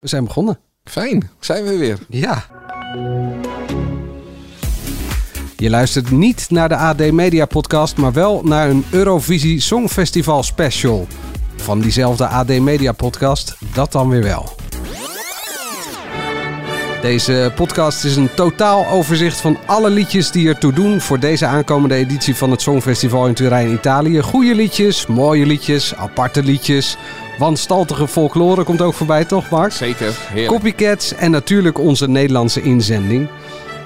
We zijn begonnen. Fijn, zijn we weer. Ja. Je luistert niet naar de AD Media Podcast, maar wel naar een Eurovisie Songfestival special. Van diezelfde AD Media Podcast, dat dan weer wel. Deze podcast is een totaal overzicht van alle liedjes die ertoe doen voor deze aankomende editie van het Songfestival in Turijn, Italië. Goede liedjes, mooie liedjes, aparte liedjes. Wanstaltige folklore komt ook voorbij, toch Mark? Zeker, heerlijk. Copycats en natuurlijk onze Nederlandse inzending.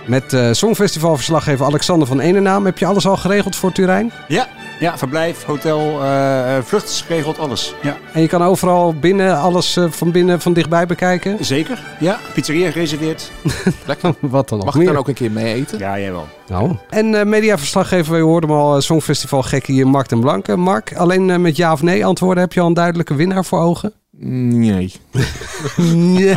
Met uh, Songfestivalverslaggever Alexander van Enenaam. Heb je alles al geregeld voor Turijn? Ja, ja verblijf, hotel, uh, vlucht is geregeld, alles. Ja. En je kan overal binnen alles uh, van binnen van dichtbij bekijken? Zeker, ja. Pizzeria gereserveerd. Lekker. Wat dan nog Mag ik dan ook een keer mee eten? Ja, jij wel. Nou. En uh, mediaverslaggever, we hoorden hem al, Songfestival gek hier, Mark en Blanke. Mark, alleen met ja of nee antwoorden heb je al een duidelijke winnaar voor ogen? Nee. nee.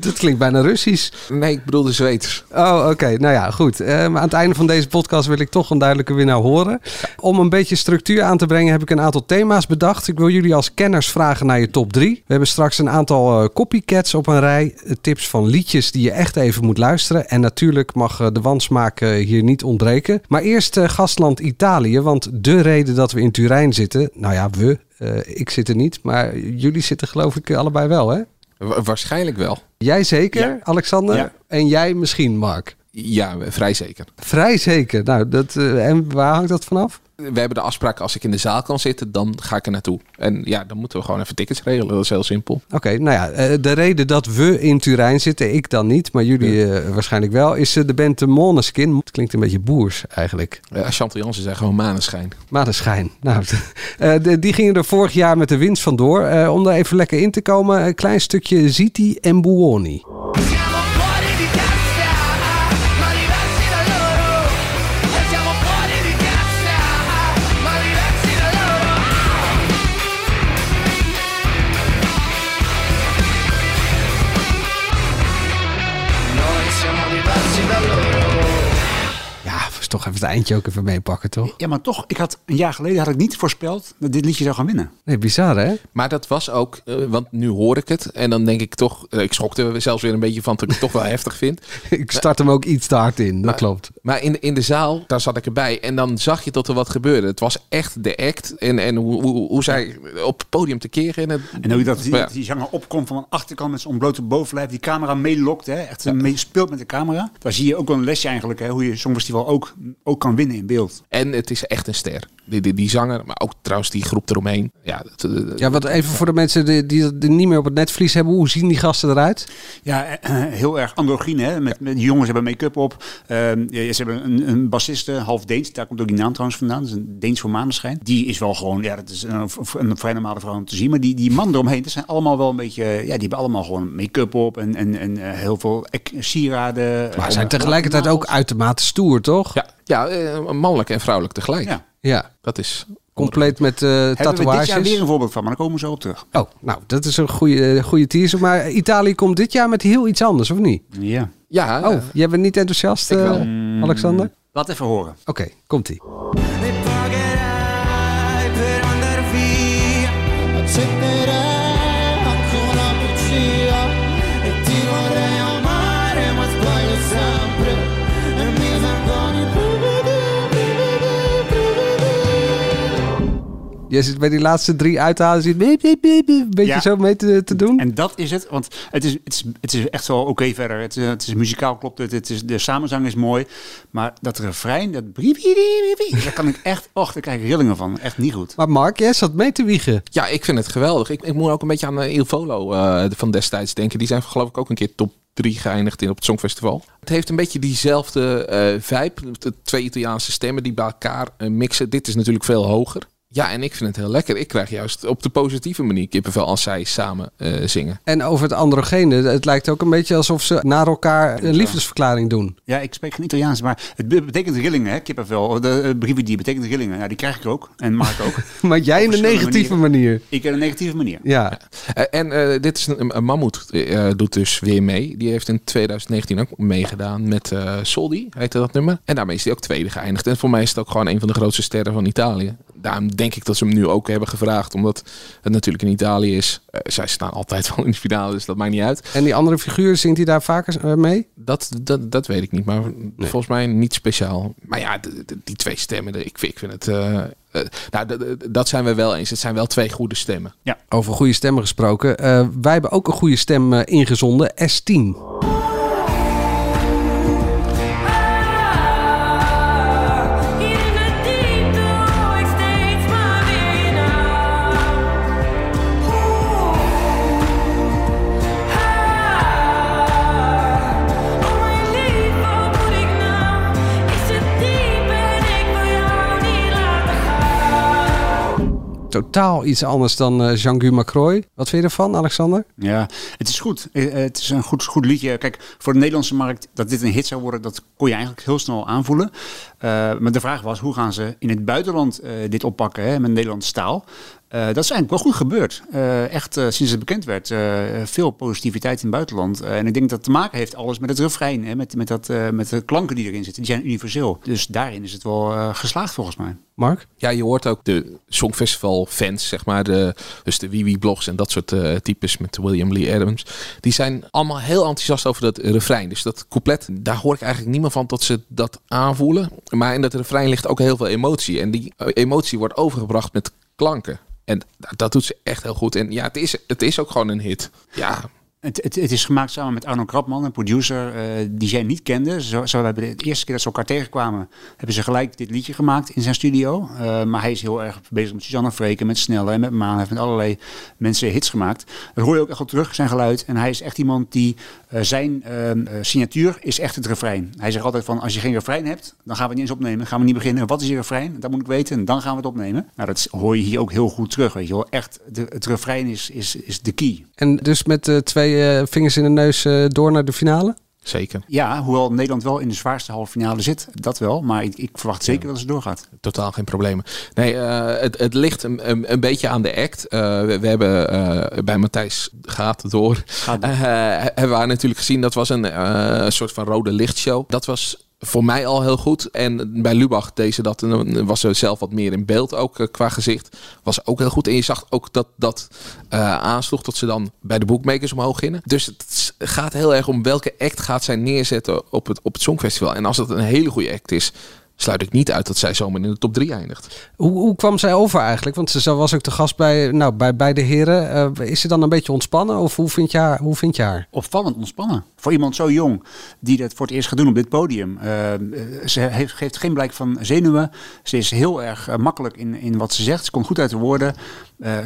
Dat klinkt bijna Russisch. Nee, ik bedoel de Zweeders. Oh, oké. Okay. Nou ja, goed. Uh, aan het einde van deze podcast wil ik toch een duidelijke winnaar horen. Ja. Om een beetje structuur aan te brengen heb ik een aantal thema's bedacht. Ik wil jullie als kenners vragen naar je top 3. We hebben straks een aantal uh, copycats op een rij. Uh, tips van liedjes die je echt even moet luisteren. En natuurlijk mag de wansmaak hier niet ontbreken. Maar eerst gastland Italië. Want de reden dat we in Turijn zitten... Nou ja, we... Uh, ik zit er niet, maar jullie zitten geloof ik allebei wel, hè? Wa waarschijnlijk wel. Jij zeker, ja. Alexander? Ja. En jij misschien, Mark? Ja, vrij zeker. Vrij zeker. Nou, dat, uh, en waar hangt dat vanaf? We hebben de afspraak, als ik in de zaal kan zitten, dan ga ik er naartoe. En ja, dan moeten we gewoon even tickets regelen. Dat is heel simpel. Oké, okay, nou ja, de reden dat we in Turijn zitten, ik dan niet, maar jullie ja. uh, waarschijnlijk wel, is de band de Måneskin. Het klinkt een beetje boers eigenlijk. Ja, Chantal Jansen zei gewoon maneschijn. Maneschijn. Nou, uh, de, die gingen er vorig jaar met de winst vandoor. Om er even lekker in te komen, een klein stukje Ziti en Buoni. Het eindje ook even meepakken, toch? Ja, maar toch, ik had een jaar geleden had ik niet voorspeld dat dit liedje zou gaan winnen. Nee, bizar hè? Maar dat was ook, uh, want nu hoor ik het en dan denk ik toch, uh, ik schrok er zelfs weer een beetje van dat ik het toch wel heftig vind. ik start hem ook iets te hard in, dat maar, klopt. Maar in, in de zaal, daar zat ik erbij en dan zag je dat er wat gebeurde. Het was echt de act en, en hoe, hoe, hoe zij op het podium te keren. En, het, en hoe dat die, ja. die zanger opkomt van de achterkant met zijn ontblote bovenlijf, die camera meelokt, hè? echt ja. mee speelt met de camera. Daar zie je ook wel een lesje eigenlijk, hè? hoe je Songfestival ook, ook kan winnen in beeld. En het is echt een ster. Die, die, die zanger, maar ook trouwens die groep eromheen. Ja, het, ja wat even voor de mensen die, die, die niet meer op het netvlies hebben. Hoe zien die gasten eruit? Ja, heel erg androgyn. Hè? Met, met, die jongens hebben make-up op. Uh, ze hebben een, een bassiste, half Deens. Daar komt ook die naam trouwens vandaan. Dat is een Deens voor maneschijn. Die is wel gewoon, ja, dat is een, een vrij normale vrouw om te zien. Maar die, die man eromheen, dat zijn allemaal wel een beetje, ja, die hebben allemaal gewoon make-up op. En, en, en heel veel sieraden. Maar zijn tegelijkertijd ook uitermate stoer, toch? Ja, ja, uh, mannelijk en vrouwelijk tegelijk. Ja. Ja. Dat is... Compleet met uh, tatoeages. Hebben we dit jaar weer een voorbeeld van, maar daar komen we zo op terug. Oh, nou, dat is een goede, goede teaser. Maar Italië komt dit jaar met heel iets anders, of niet? Ja. Ja. Oh, jij bent niet enthousiast, uh, Alexander? Laat even horen. Oké, okay, komt-ie. Je zit bij die laatste drie uithalen, zit een beetje ja. zo mee te, te, doen. En dat is het, want het is, het is, het is echt wel oké okay verder. Het, het is muzikaal klopt het, het is, de samenzang is mooi. Maar dat refrein, dat daar kan ik echt, och, daar krijg ik rillingen van. Echt niet goed. Maar Mark, jij zat mee te wiegen. Ja, ik vind het geweldig. Ik, ik moet ook een beetje aan uh, Il Volo uh, van destijds denken. Die zijn geloof ik ook een keer top drie geëindigd in op het Songfestival. Het heeft een beetje diezelfde uh, vibe. De twee Italiaanse stemmen die bij elkaar uh, mixen. Dit is natuurlijk veel hoger. Ja, en ik vind het heel lekker. Ik krijg juist op de positieve manier kippenvel als zij samen uh, zingen. En over het androgene, het lijkt ook een beetje alsof ze naar elkaar een liefdesverklaring doen. Ja, ik spreek geen Italiaans, maar het betekent rillingen, hè, kippenvel. De uh, brieven die betekent rillingen. Nou, die krijg ik ook. En Mark ook. maar jij in een negatieve manier. manier. Ik in een negatieve manier. Ja. ja. en uh, dit is een, een mammoet, doet dus weer mee. Die heeft in 2019 ook meegedaan met Soldi, heette dat nummer. En daarmee is hij ook tweede geëindigd. En voor mij is het ook gewoon een van de grootste sterren van Italië. daarom denk ik dat ze hem nu ook hebben gevraagd. Omdat het natuurlijk in Italië is. Uh, zij staan altijd wel in de finale, dus dat maakt niet uit. En die andere figuur, zingt hij daar vaker uh, mee? Dat, dat, dat weet ik niet, maar nee. volgens mij niet speciaal. Maar ja, de, de, die twee stemmen, de, ik, ik vind het... Uh, nou, dat zijn we wel eens. Het zijn wel twee goede stemmen. Ja. Over goede stemmen gesproken. wij hebben ook een goede stem ingezonden. S10. Totaal iets anders dan uh, Jean-Guy Macroy. Wat vind je ervan, Alexander? Ja, het is goed. Het is een goed, goed liedje. Kijk, voor de Nederlandse markt dat dit een hit zou worden, dat kon je eigenlijk heel snel aanvoelen. Uh, maar de vraag was, hoe gaan ze in het buitenland uh, dit oppakken hè, met Nederlandse taal? Uh, dat is eigenlijk wel goed gebeurd. Uh, echt uh, sinds het bekend werd, veel positiviteit in het buitenland. en ik denk dat het te maken heeft alles met het refrein, hè, met, met, dat, met de klanken die erin zitten. Die zijn universeel. Dus daarin is het wel geslaagd volgens mij. Mark? Ja, je hoort ook de Songfestival fans, zeg maar, de, dus de Wiwi blogs en dat soort types met William Lee Adams. Die zijn allemaal heel enthousiast over dat refrein. Dus dat couplet, daar hoor ik eigenlijk niemand van dat ze dat aanvoelen. Maar in dat refrein ligt ook heel veel emotie. En die emotie wordt overgebracht met klanken. En dat doet ze echt heel goed. En ja, het is, het is ook gewoon een hit. Ja, het, het, het, is gemaakt samen met Arno Krapman, een producer uh, die zij niet kende. Zo, zo hebben de eerste keer dat ze elkaar tegenkwamen, hebben ze gelijk dit liedje gemaakt in zijn studio. Uh, maar hij is heel erg bezig met Suzanne Freken, met Snelle en met Maan. Hij heeft met allerlei mensen hits gemaakt. Dat hoor je ook echt wel terug, zijn geluid. En hij is echt iemand die, uh, zijn signatuur is echt het refrein. Hij zegt altijd van, als je geen refrein hebt, dan gaan we niet eens opnemen. gaan we niet beginnen. Wat is je refrein? Dat moet ik weten. En dan gaan we het opnemen. Nou, dat hoor je hier ook heel goed terug, weet je wel. Echt, de, het refrein is, is, is de key. En dus met twee twee vingers in de neus door naar de finale? Zeker. Ja, hoewel Nederland wel in de zwaarste halve finale zit, dat wel. Maar ik, ik verwacht zeker ja. dat ze doorgaat. Totaal geen problemen. Nee, uh, het, het ligt een, een, een, beetje aan de act. Uh, we, we, hebben uh, bij Matthijs gaat door. Gaat door. hebben we natuurlijk gezien, dat was een soort van rode lichtshow. Dat was voor mij al heel goed. En bij Lubach deze dat was ze zelf wat meer in beeld ook uh, qua gezicht. Was ook heel goed. En je zag ook dat dat uh, aansloeg dat ze dan bij de bookmakers omhoog gingen. Dus het gaat heel erg om welke act gaat zij neerzetten op het, op het Songfestival. En als dat een hele goede act is, sluit ik niet uit dat zij zomaar in de top 3 eindigt. Hoe, hoe kwam zij over eigenlijk? Want ze was ook de gast bij, nou, bij, bij de heren. Uh, is ze dan een beetje ontspannen of hoe vind je haar? Hoe vind je haar? Opvallend ontspannen. Voor iemand zo jong die dat voor het eerst gaat doen op dit podium. Uh, ze heeft, geeft geen blijk van zenuwen. Ze is heel erg uh, makkelijk in, in wat ze zegt. Ze komt goed uit de woorden.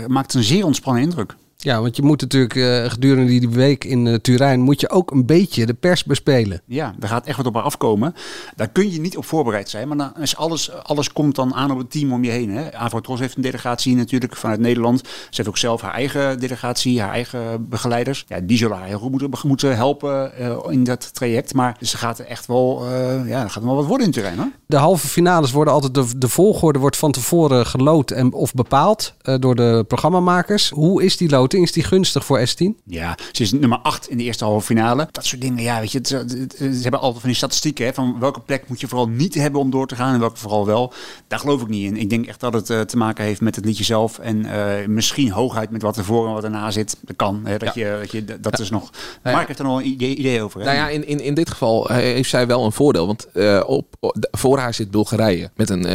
maakt een zeer ontspannen indruk. Ja, want je moet natuurlijk uh, gedurende die week in uh, Turijn moet je ook een beetje de pers bespelen. Ja, daar gaat echt wat op haar afkomen. Daar kun je niet op voorbereid zijn, maar dan is alles, alles komt dan aan op het team om je heen. Hè. Avotros heeft een delegatie natuurlijk vanuit Nederland. Ze heeft ook zelf haar eigen delegatie, haar eigen begeleiders. Ja, die zullen haar heel goed moeten, moeten helpen uh, in dat traject. Maar ze gaat er echt wel, ja, er gaat wel wat worden in Turijn. Hoor. De halve finales worden altijd, de, de volgorde wordt van tevoren geloot en, of bepaald door de programmamakers. Hoe is die loting? Is die gunstig voor S10? Ja, ze is nummer 8 in de eerste halve finale. Dat soort dingen, ja, weet je, ze hebben altijd van die statistieken, hè, van welke plek moet je vooral niet hebben om door te gaan en welke vooral wel. Daar geloof ik niet in. Ik denk echt dat het uh, te maken heeft met het liedje zelf en uh, misschien hoogheid met wat ervoor en wat erna zit. Dat kan, hè, dat, ja. je, dat, je, dat ja. is nog... Nou Mark heeft er nog een idee, idee over. Hè? Nou ja, in, in, in dit geval heeft zij wel een voordeel, want uh, op, op, voor haar zit Bulgarije met een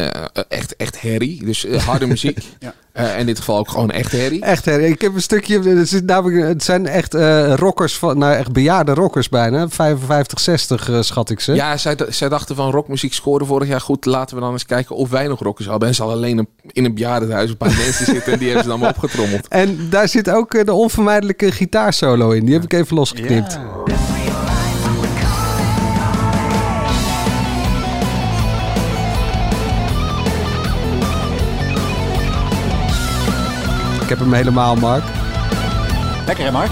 echt, echt herrie, dus harde muziek. ja. Uh, in dit geval ook gewoon echt herrie. Echt herrie. Ik heb een stukje. Het, is namelijk, het zijn echt uh, rockers van, nou echt bejaarde rockers bijna. 55, 60 uh, schat ik ze. Ja, zij, zij dachten van rockmuziek scoorde vorig jaar goed. Laten we dan eens kijken of wij nog rockers hadden. En ze hadden alleen een, in een bejaardenhuis een paar mensen zitten. En die hebben ze dan maar opgetrommeld. En daar zit ook de onvermijdelijke gitaarsolo in. Die heb ik even losgeknipt. Ja. Ik heb hem helemaal, Mark. Lekker hè, Mark?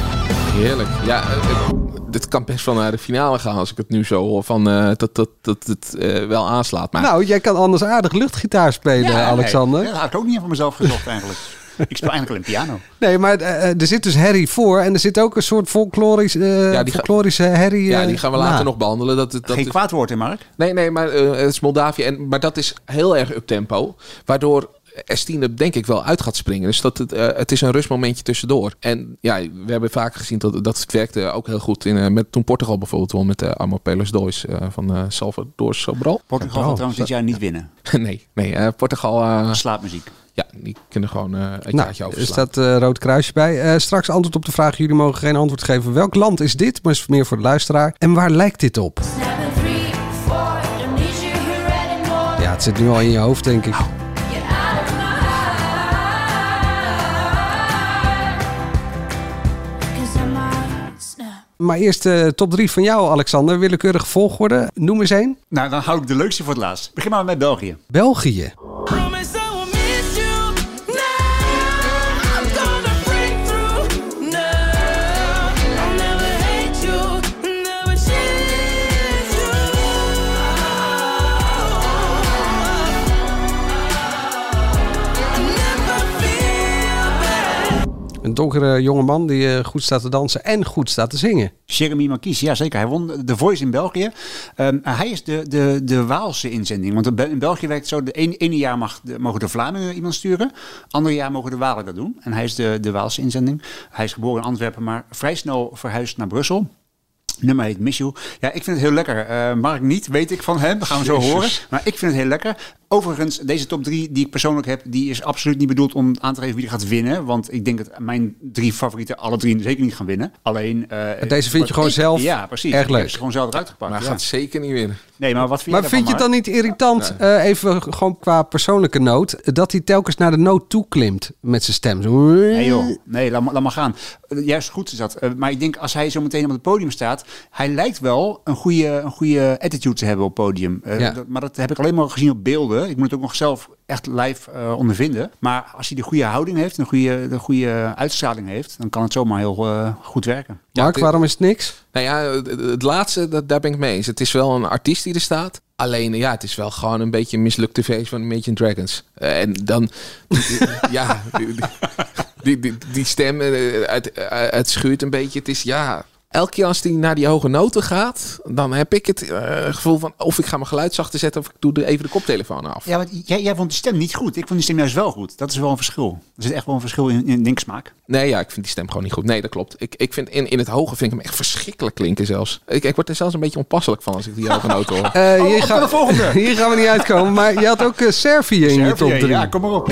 Heerlijk. Ja, uh, dit kan best wel naar de finale gaan als ik het nu zo hoor. Van, uh, dat, dat, dat het uh, wel aanslaat. Maar... Nou, jij kan anders aardig luchtgitaar spelen, ja, Alexander. Nee, dat had ik ook niet van mezelf gezocht eigenlijk. ik speel eigenlijk een piano. Nee, maar uh, er zit dus Harry voor. En er zit ook een soort folklorisch, uh, ja, die folklorische Harry. Uh, ja, die gaan we later nog behandelen. Dat, dat Geen is... kwaad woord in, Mark? Nee, nee, maar het is Moldavië. En, maar dat is heel erg up tempo. Waardoor S10 er denk ik wel uit gaat springen. Dus dat het, eh, het is een rustmomentje tussendoor. En ja, we hebben vaak gezien dat, dat het werkte ook heel goed in, eh, met toen Portugal bijvoorbeeld won met de Amor Pelos Dois eh, van eh, Salvador Sobral. Portugal gaat trouwens dit jaar niet winnen. nee, nee eh, Portugal, eh, Slaapmuziek. ja, die kunnen gewoon eh een Nou, jaartje er overslaan. staat eh, rood kruisje bij. Eh, straks antwoord op de vraag. Jullie mogen geen antwoord geven. Welk land is dit? Maar is meer voor de luisteraar. En waar lijkt dit op? Seven, three, four. Ja, het zit nu al in je hoofd, denk ik. Maar eerst de top 3 van jou, Alexander. Willekeurig volgorde. Noem eens één. Nou, dan hou ik de leukste voor het laatst. Begin maar met België. België. Een donkere jongeman die eh, goed staat te dansen en goed staat te zingen. Jeremy Marquis, ja zeker. Hij won de Voice in België. Ehm, hij is de, de, de Waalse inzending. Want in Be- in België werkt het zo, de ene, ene jaar mag de, mogen de Vlamingen iemand sturen. Andere jaar mogen de Walen dat doen. En hij is de, de Waalse inzending. Hij is geboren in Antwerpen, maar vrij snel verhuisd naar Brussel. Nummer heet Miss You. Ja, ik vind het heel lekker. Eh, Mark niet, weet ik van hem. Dat gaan we zo Jezus. horen. Maar ik vind het heel lekker. Overigens, deze top 3 die ik persoonlijk heb, die is absoluut niet bedoeld om aan te geven wie er gaat winnen. Want ik denk dat mijn drie favorieten alle drie zeker niet gaan winnen. Alleen. eh, deze vind je gewoon ik- zelf Ja, precies. erg Ik heb leuk. ze gewoon zelf eruit gepakt. maar ja. gaat zeker niet winnen. Nee, maar wat vind Maar jij vind je het dan niet irritant, eh, even gewoon qua persoonlijke noot, dat hij telkens naar de noot toe klimt met zijn stem? Zo. Nee joh, nee, laat maar, laat maar gaan. Eh, juist goed is dat. Maar ik denk als hij zo meteen op het podium staat, hij lijkt wel een goede, een goede attitude te hebben op het podium. Eh, Ja. dat- maar dat heb ik alleen maar gezien op beelden. Ik moet het ook nog zelf echt live eh, ondervinden. Maar als hij de goede houding heeft, een goede, de goede uitstraling heeft, dan kan het zomaar heel eh, goed werken. Mark, dit- waarom is het niks? Nou ja, het, het laatste, dat, daar ben ik mee eens. Het is wel een artiest die er staat. Alleen, ja, het is wel gewoon een beetje een mislukte feest van Imagine Dragons. Eh, en dan, ja, die, die, die, die stem, het, het schuurt een beetje. Het is, ja, elke keer als die naar die hoge noten gaat, dan heb ik het eh, gevoel van of ik ga mijn geluid zachter zetten of ik doe er even de koptelefoon af. Ja, want jij, jij vond die stem niet goed. Ik vond die stem juist wel goed. Dat is wel een verschil. Er zit echt wel een verschil in, in denksmaak. Nee, ja, ik vind die stem gewoon niet goed. Nee, dat klopt. Ik, ik vind in, in het hoge vind ik hem echt verschrikkelijk klinken zelfs. Ik, ik word er zelfs een beetje onpasselijk van als ik die hoge noten hoor. Eh, hier, gaan- de volgende. hier gaan we niet uitkomen, maar je had ook eh, Servië in je top 3. Ja, kom maar op.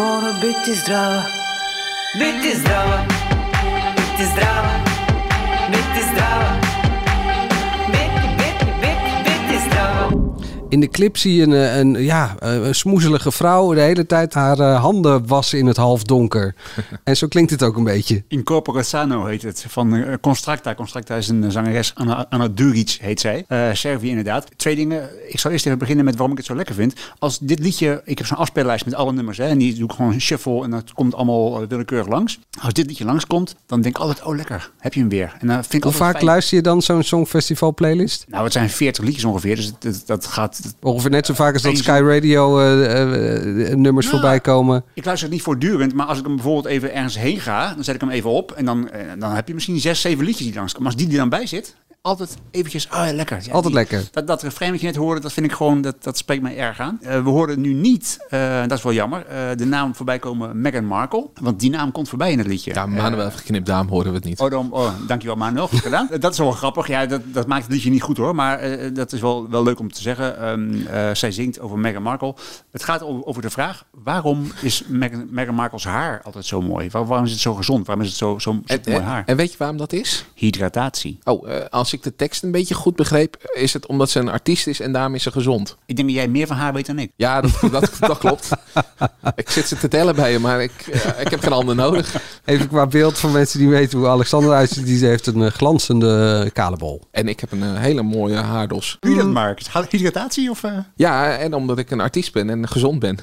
mora biti zdrava. Biti zdrava. Biti zdrava. Biti zdrava In de clip zie je een, eh, een, ja, eh, een smoezelige vrouw de hele tijd haar eh, handen wassen in het halfdonker. en zo klinkt het ook een beetje. Incorpore Sano heet het, van Constracta. Constracta is een zangeres, Anna, Anna Duric heet zij. Eh Servië inderdaad. Twee dingen. Ik zal eerst even beginnen met waarom ik het zo lekker vind. Als dit liedje, ik heb zo'n afspeellijst met alle nummers. Hè, en die doe ik gewoon shuffle en dat komt allemaal willekeurig langs. Als dit liedje langskomt, dan denk ik altijd, oh lekker, heb je hem weer. En dan vind ik Hoe vaak fijn. luister je dan zo'n Songfestival playlist? Nou, het zijn 40 liedjes ongeveer, dus dat, dat gaat... Ongeveer net zo vaak als dat Sky Radio eh, eh, nummers Nou, voorbij komen. Ik luister het niet voortdurend, maar als ik hem bijvoorbeeld even ergens heen ga, dan zet ik hem even op. En dan, eh, dan heb je misschien zes, zeven liedjes die langskomen. Maar als die er dan bij zit, altijd eventjes, ah ja, lekker. Ja, Altijd die- lekker. Dat, dat refrein wat je net hoorde, dat vind ik gewoon, dat, dat spreekt mij erg aan. Eh, we hoorden nu niet, eh, dat is wel jammer, eh, de naam voorbij komen Meghan Markle. Want die naam komt voorbij in het liedje. Ja, Manuel heeft geknipt, daarom horen we het niet. Oh, dan, oh, dankjewel Manuel, goed gedaan. Dat is wel grappig. Ja, dat, dat maakt het liedje niet goed hoor. Maar eh, dat is wel, wel leuk om te zeggen. Ehm, eh, zij zingt over Meghan Markle. Het gaat over, over de vraag, waarom is Meghan, Meghan Markle's haar altijd zo mooi? Waar- waarom is het zo gezond? Waarom is het zo, zo, zo En, mooi haar? en weet je waarom dat is? Hydratatie. Oh, eh, als ik de tekst een beetje goed begreep, is het omdat ze een artiest is en daarom is ze gezond. Ik denk dat jij meer van haar weet dan ik. Ja, dat, dat, dat klopt. ik zit ze te tellen bij je, maar ik, eh, ik heb geen ander nodig. Even qua beeld van mensen die weten hoe Alexander eruit ziet. Die heeft een eh, glanzende eh, kale bol. En ik heb een hele mooie haardos. Doe je dat maar? Hydratatie of... eh? Ja, en omdat ik een artiest ben en gezond ben.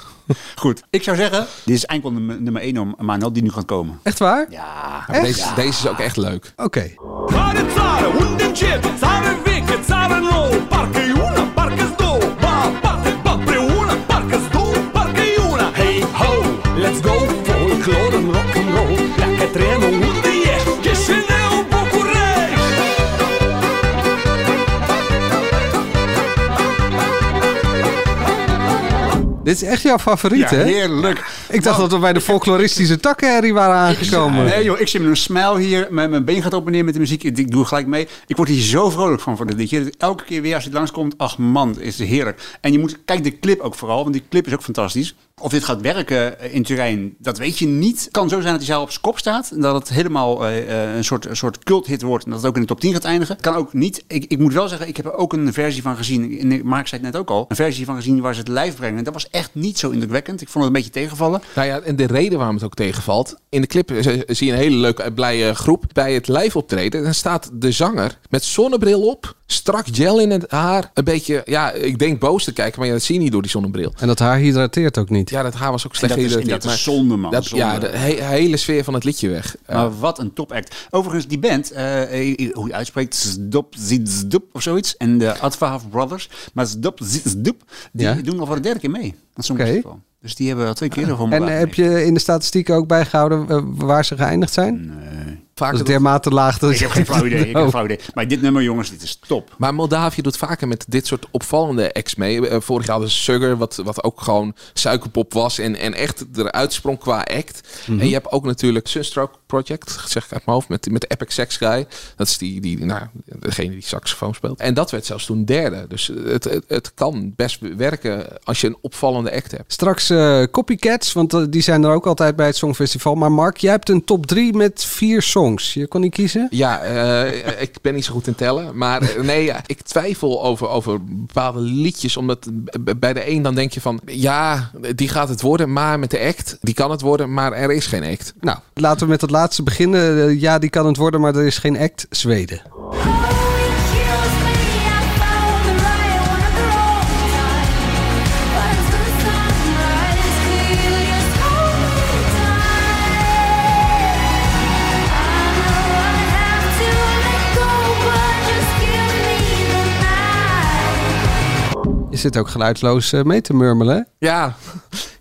Goed. Ik zou zeggen, dit is enkel nummer, nummer 1 om Manuel die nu gaat komen. Echt waar? Ja. Deze, deze is ook echt leuk. Oké. учит, царь вики, царь Dit is echt jouw favoriet, Ja, hè? heerlijk. Ik dacht dat we bij de folkloristische takkenherrie waren aangekomen. Nee joh, ik zit met een smile hier. Mijn, mijn been gaat op en neer met de muziek. Ik, ik doe gelijk mee. Ik word hier zo vrolijk van voor dit liedje. Elke keer weer als je langskomt, ach man, is het heerlijk. En je moet, kijk de clip ook vooral, want die clip is ook fantastisch. Of dit gaat werken eh, in Turijn, dat weet je niet. Het kan zo zijn dat hij zelf op zijn kop staat. En dat het helemaal eh, eh, een soort, een soort culthit wordt. En dat het ook in de top 10 gaat eindigen. Kan ook niet. Ik, ik moet wel zeggen, ik heb er ook een versie van gezien. En zei het net ook al. Een versie van gezien waar ze het live brengen. En dat was echt niet zo indrukwekkend. Ik vond het een beetje tegenvallen. Nou ja, en de reden waarom het ook tegenvalt. In de clip zie je een hele leuke, blije groep. Bij het live optreden, dan staat de zanger met zonnebril op. Strak gel in het haar. Een beetje, ja, ik denk boos te kijken, maar ja, dat zie je niet door die zonnebril. En dat haar hydrateert ook niet. Ja, dat haar was ook En slecht dat is, en gehydrateerd, dat is zonde man. dat, zonde. ja, de he- hele sfeer van het liedje weg. Maar wat een topact. Overigens, die band, eh, eh, hoe je uitspreekt, Zdop Zidzdop of zoiets. En de Advaaf Brothers. Maar Zdop Zidzdop, die Ja. doen al voor de derde keer mee. Dat is zo'n Oké. Dus die hebben al twee keer ervan En heb je in de statistieken ook bijgehouden eh, waar ze geëindigd zijn? Dat is dat- dermate laag. dat- Ik heb geen flauw idee. Ik heb Oh. geen flauw idee. Maar dit nummer, jongens, dit is top. Maar Moldavië doet vaker met dit soort opvallende acts mee. Eh, Vorig jaar hadden ze Sugar, wat, wat ook gewoon suikerpop was. En, en echt eruit sprong qua act. Mhm. En je hebt ook natuurlijk Sunstroke Project, zeg ik uit mijn hoofd, met, met de Epic Sex Guy. Dat is die, die, nou, degene die saxofoon speelt. En dat werd zelfs toen derde. Dus het, het, het kan best werken als je een opvallende act hebt. Straks eh, copycats, want eh, die zijn er ook altijd bij het Songfestival. Maar Mark, jij hebt een top 3 met vier songs. Je kon niet kiezen? Ja, eh, ik ben niet zo goed in tellen. Maar nee, ja, ik twijfel over, over bepaalde liedjes. Omdat bij de een dan denk je van... Ja, die gaat het worden. Maar met de act, die kan het worden. Maar er is geen act. Nou, laten we met het laatste beginnen. Eh, ja, die kan het worden, maar er is geen act. Zweden. Je zit ook geluidsloos eh, mee te murmelen. Ja,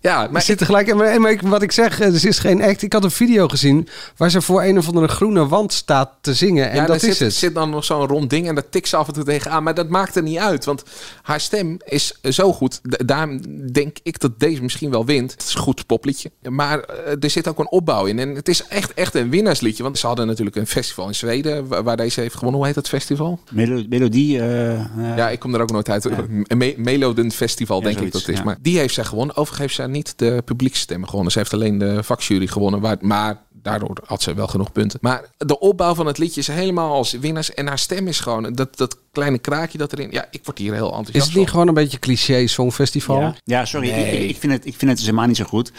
ja Maar zit tegelijk. En, en- maar wat ik zeg, eh, er is geen act. Ik had een video gezien waar ze voor een of andere groene wand staat te zingen. En ja, dat is zit, het. zit dan nog zo'n rond ding en dat tikt ze af en toe tegenaan. Maar dat maakt er niet uit, want haar stem is zo goed. Da- Daarom denk ik dat deze misschien wel wint. Het is een goed popliedje. Maar eh, er zit ook een opbouw in. En het is echt, echt een winnaarsliedje. Want ze hadden natuurlijk een festival in Zweden wa- waar deze heeft gewonnen. Hoe heet dat festival? Melo- melodie. Ja, ik kom er ook nooit uit. Me Meloden Festival, Ja, denk ik dat het is. ja. Maar die heeft zij gewonnen. Overigens heeft zij niet de publieksstemmen gewonnen. Ze heeft alleen de vakjury gewonnen. Waar, maar daardoor had ze wel genoeg punten. Maar de opbouw van het liedje is helemaal als winnaars. En haar stem is gewoon dat, dat kleine kraakje dat erin. Ja, ik word hier heel enthousiast Is het niet gewoon een beetje cliché songfestival? Ja, ja sorry. Nee. Ik, ik, vind het, ik vind het dus helemaal niet zo goed.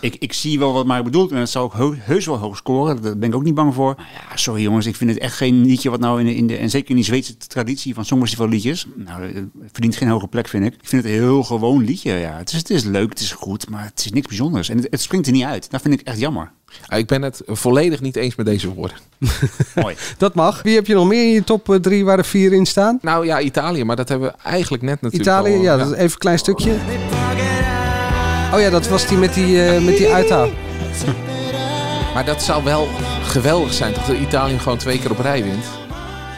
Ik, ik zie wel wat Mark bedoelt. En het zal ook heu- heus wel hoog scoren. Daar ben ik ook niet bang voor. Maar ja, sorry jongens. Ik vind het echt geen liedje wat nou in de, in de... En zeker in die Zweedse traditie van Songfestival liedjes. Nou, het verdient geen hoge plek, vind ik. Ik vind het een heel gewoon liedje. Ja, het is, het is leuk, het is goed. Maar het is niks bijzonders. En het, het springt er niet uit. Dat vind ik echt jammer. Ah, Ik ben het volledig niet eens met deze woorden. Mooi. Dat mag. Wie heb je nog meer in je top 3 waar er vier in staan? Nou ja, Italië. Maar dat hebben we eigenlijk net natuurlijk Italië, al, ja, dat is even een klein stukje. Oh ja, dat was die met die, eh, met die uithaal. Maar dat zou wel geweldig zijn dat Italië gewoon twee keer op rij wint.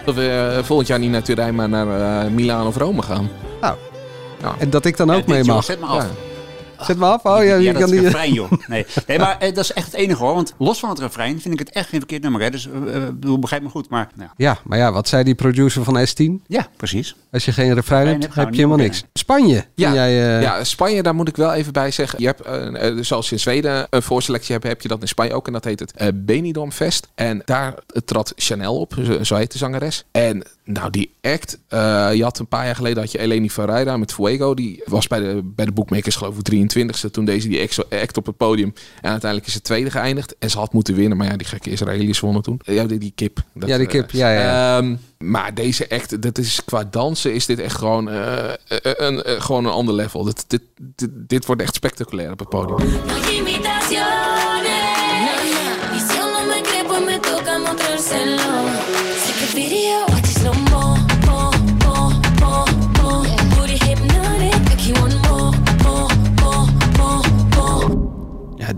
Dat we eh, volgend jaar niet naar Turijn, maar naar eh Milaan of Rome gaan. Nou, Ja. en dat ik dan ook Ja, mee mag. jongens, Zet me af. Ja. Zet me af. Oh ja, je ja, kan dat is die... refrein, joh. Nee, nee maar eh, dat is echt het enige hoor. Want los van het refrein vind ik het echt geen verkeerd nummer. Hè. Dus eh, eh, bedoel, begrijp me goed. Maar nou, Ja, maar ja, wat zei die producer van S10? ja, precies. Als je geen refrein hebt, heb we je helemaal niks. Spanje. Ja, jij, eh, ja, Spanje, daar moet ik wel even bij zeggen. Je hebt, zoals je in Zweden een voorselectie hebt, heb je dat in Spanje ook. En dat heet het eh Benidorm Fest. En daar trad Chanel op, zo- zo heet de zangeres. En nou, die act, eh, je had een paar jaar geleden had je Eleni Ferreira met Fuego. Die was bij de, bij de bookmakers geloof ik 23ste toen deze die act, op het podium. En uiteindelijk is ze tweede geëindigd. En ze had moeten winnen, maar ja, die gekke Israëli's wonnen toen. Ja, die, die kip. Dat, Ja, die eh, kip, ja, ja, ja. Ehm, maar deze act, dat is qua dansen is dit echt gewoon, eh, eh, een, gewoon een ander level. Dit, dit, dit, dit wordt echt spectaculair op het podium.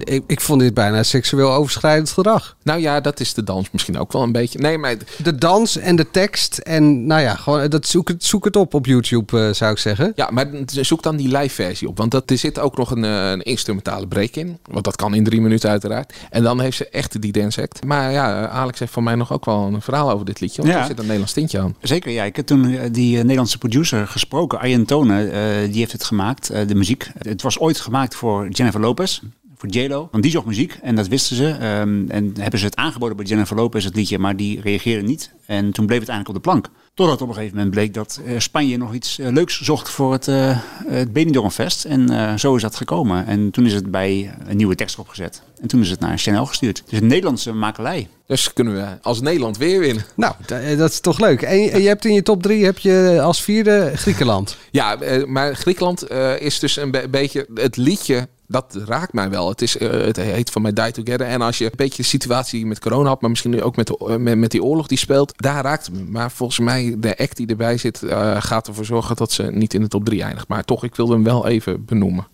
Ik, ik vond dit bijna seksueel overschrijdend gedrag. Nou ja, dat is de dans misschien ook wel een beetje. Nee, maar De dans en de tekst en nou ja, gewoon, dat zoek, het, zoek het op op YouTube eh, zou ik zeggen. Ja, maar zoek dan die live versie op. Want dat, er zit ook nog een, eh, een instrumentale break in. Want dat kan in drie minuten uiteraard. En dan heeft ze echt die dance act. Maar ja, eh, Alex heeft van mij nog ook wel een verhaal over dit liedje. Want Ja. er zit een Nederlands tintje aan. Zeker, ja. Ik heb toen die Nederlandse producer gesproken, Arjen Tonen. eh, die heeft het gemaakt, eh, de muziek. Het was ooit gemaakt voor Jennifer Lopez. Voor J-Lo. Want die zocht muziek en dat wisten ze. Ehm, en hebben ze het aangeboden bij Jennifer Lopez, het liedje. Maar die reageerde niet. En toen bleef het eigenlijk op de plank. Totdat op een gegeven moment bleek dat eh, Spanje nog iets eh, leuks zocht voor het, eh het Benidorm-fest. En eh, zo is dat gekomen. En toen is het bij een nieuwe tekst opgezet. En toen is het naar Chanel gestuurd. Dus een Nederlandse makelij. Dus kunnen we als Nederland weer winnen. Nou, dat is toch leuk. En je, hebt in je top drie heb je als vierde Griekenland. Ja, maar Griekenland eh, is dus een be- beetje het liedje. Dat raakt mij wel. Het, is, eh, het heet van mij Die Together. En als je een beetje de situatie met corona had, maar misschien nu ook met, de, met, die oorlog die speelt, daar raakt het me. Maar volgens mij, de act die erbij zit, eh, gaat ervoor zorgen dat ze niet in de top 3 eindigt. Maar toch, ik wilde hem wel even benoemen.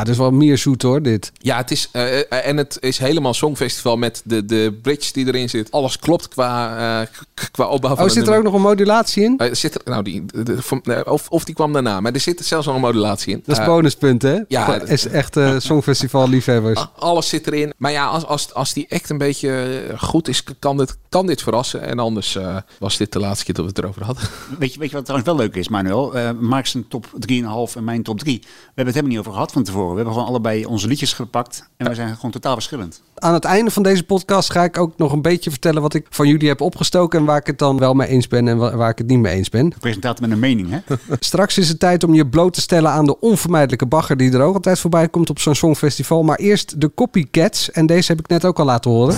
Ja, dat is wel meer zoet hoor, dit. Ja, het is, eh, eh, en het is helemaal Songfestival met de, de bridge die erin zit. Alles klopt qua, eh, k- qua opbouw van Oh, zit er ook nog een modulatie in? Zit er, nou, die, de- of, of die kwam daarna, maar er zit zelfs nog een modulatie in. Dat is bonuspunt, hè? ja, dat- is echt eh, Songfestival liefhebbers. a- alles zit erin. Maar ja, als, als, als die act een beetje goed is, kan dit, kan dit verrassen. En anders eh, was dit de laatste keer dat we het erover hadden. Weet je, weet je wat trouwens wel leuk is, Manuel? Eh Mark zijn top 3,5 en mijn top 3. We hebben het helemaal niet over gehad van tevoren. We hebben gewoon allebei onze liedjes gepakt. En we zijn gewoon totaal verschillend. Aan het einde van deze podcast ga ik ook nog een beetje vertellen wat ik van jullie heb opgestoken en waar ik het dan wel mee eens ben en wa- waar ik het niet mee eens ben. Presentator met een mening, hè? Straks is het tijd om je bloot te stellen aan de onvermijdelijke bagger die er ook altijd voorbij komt op zo'n songfestival. Maar eerst de Copycats en deze heb ik net ook al laten horen.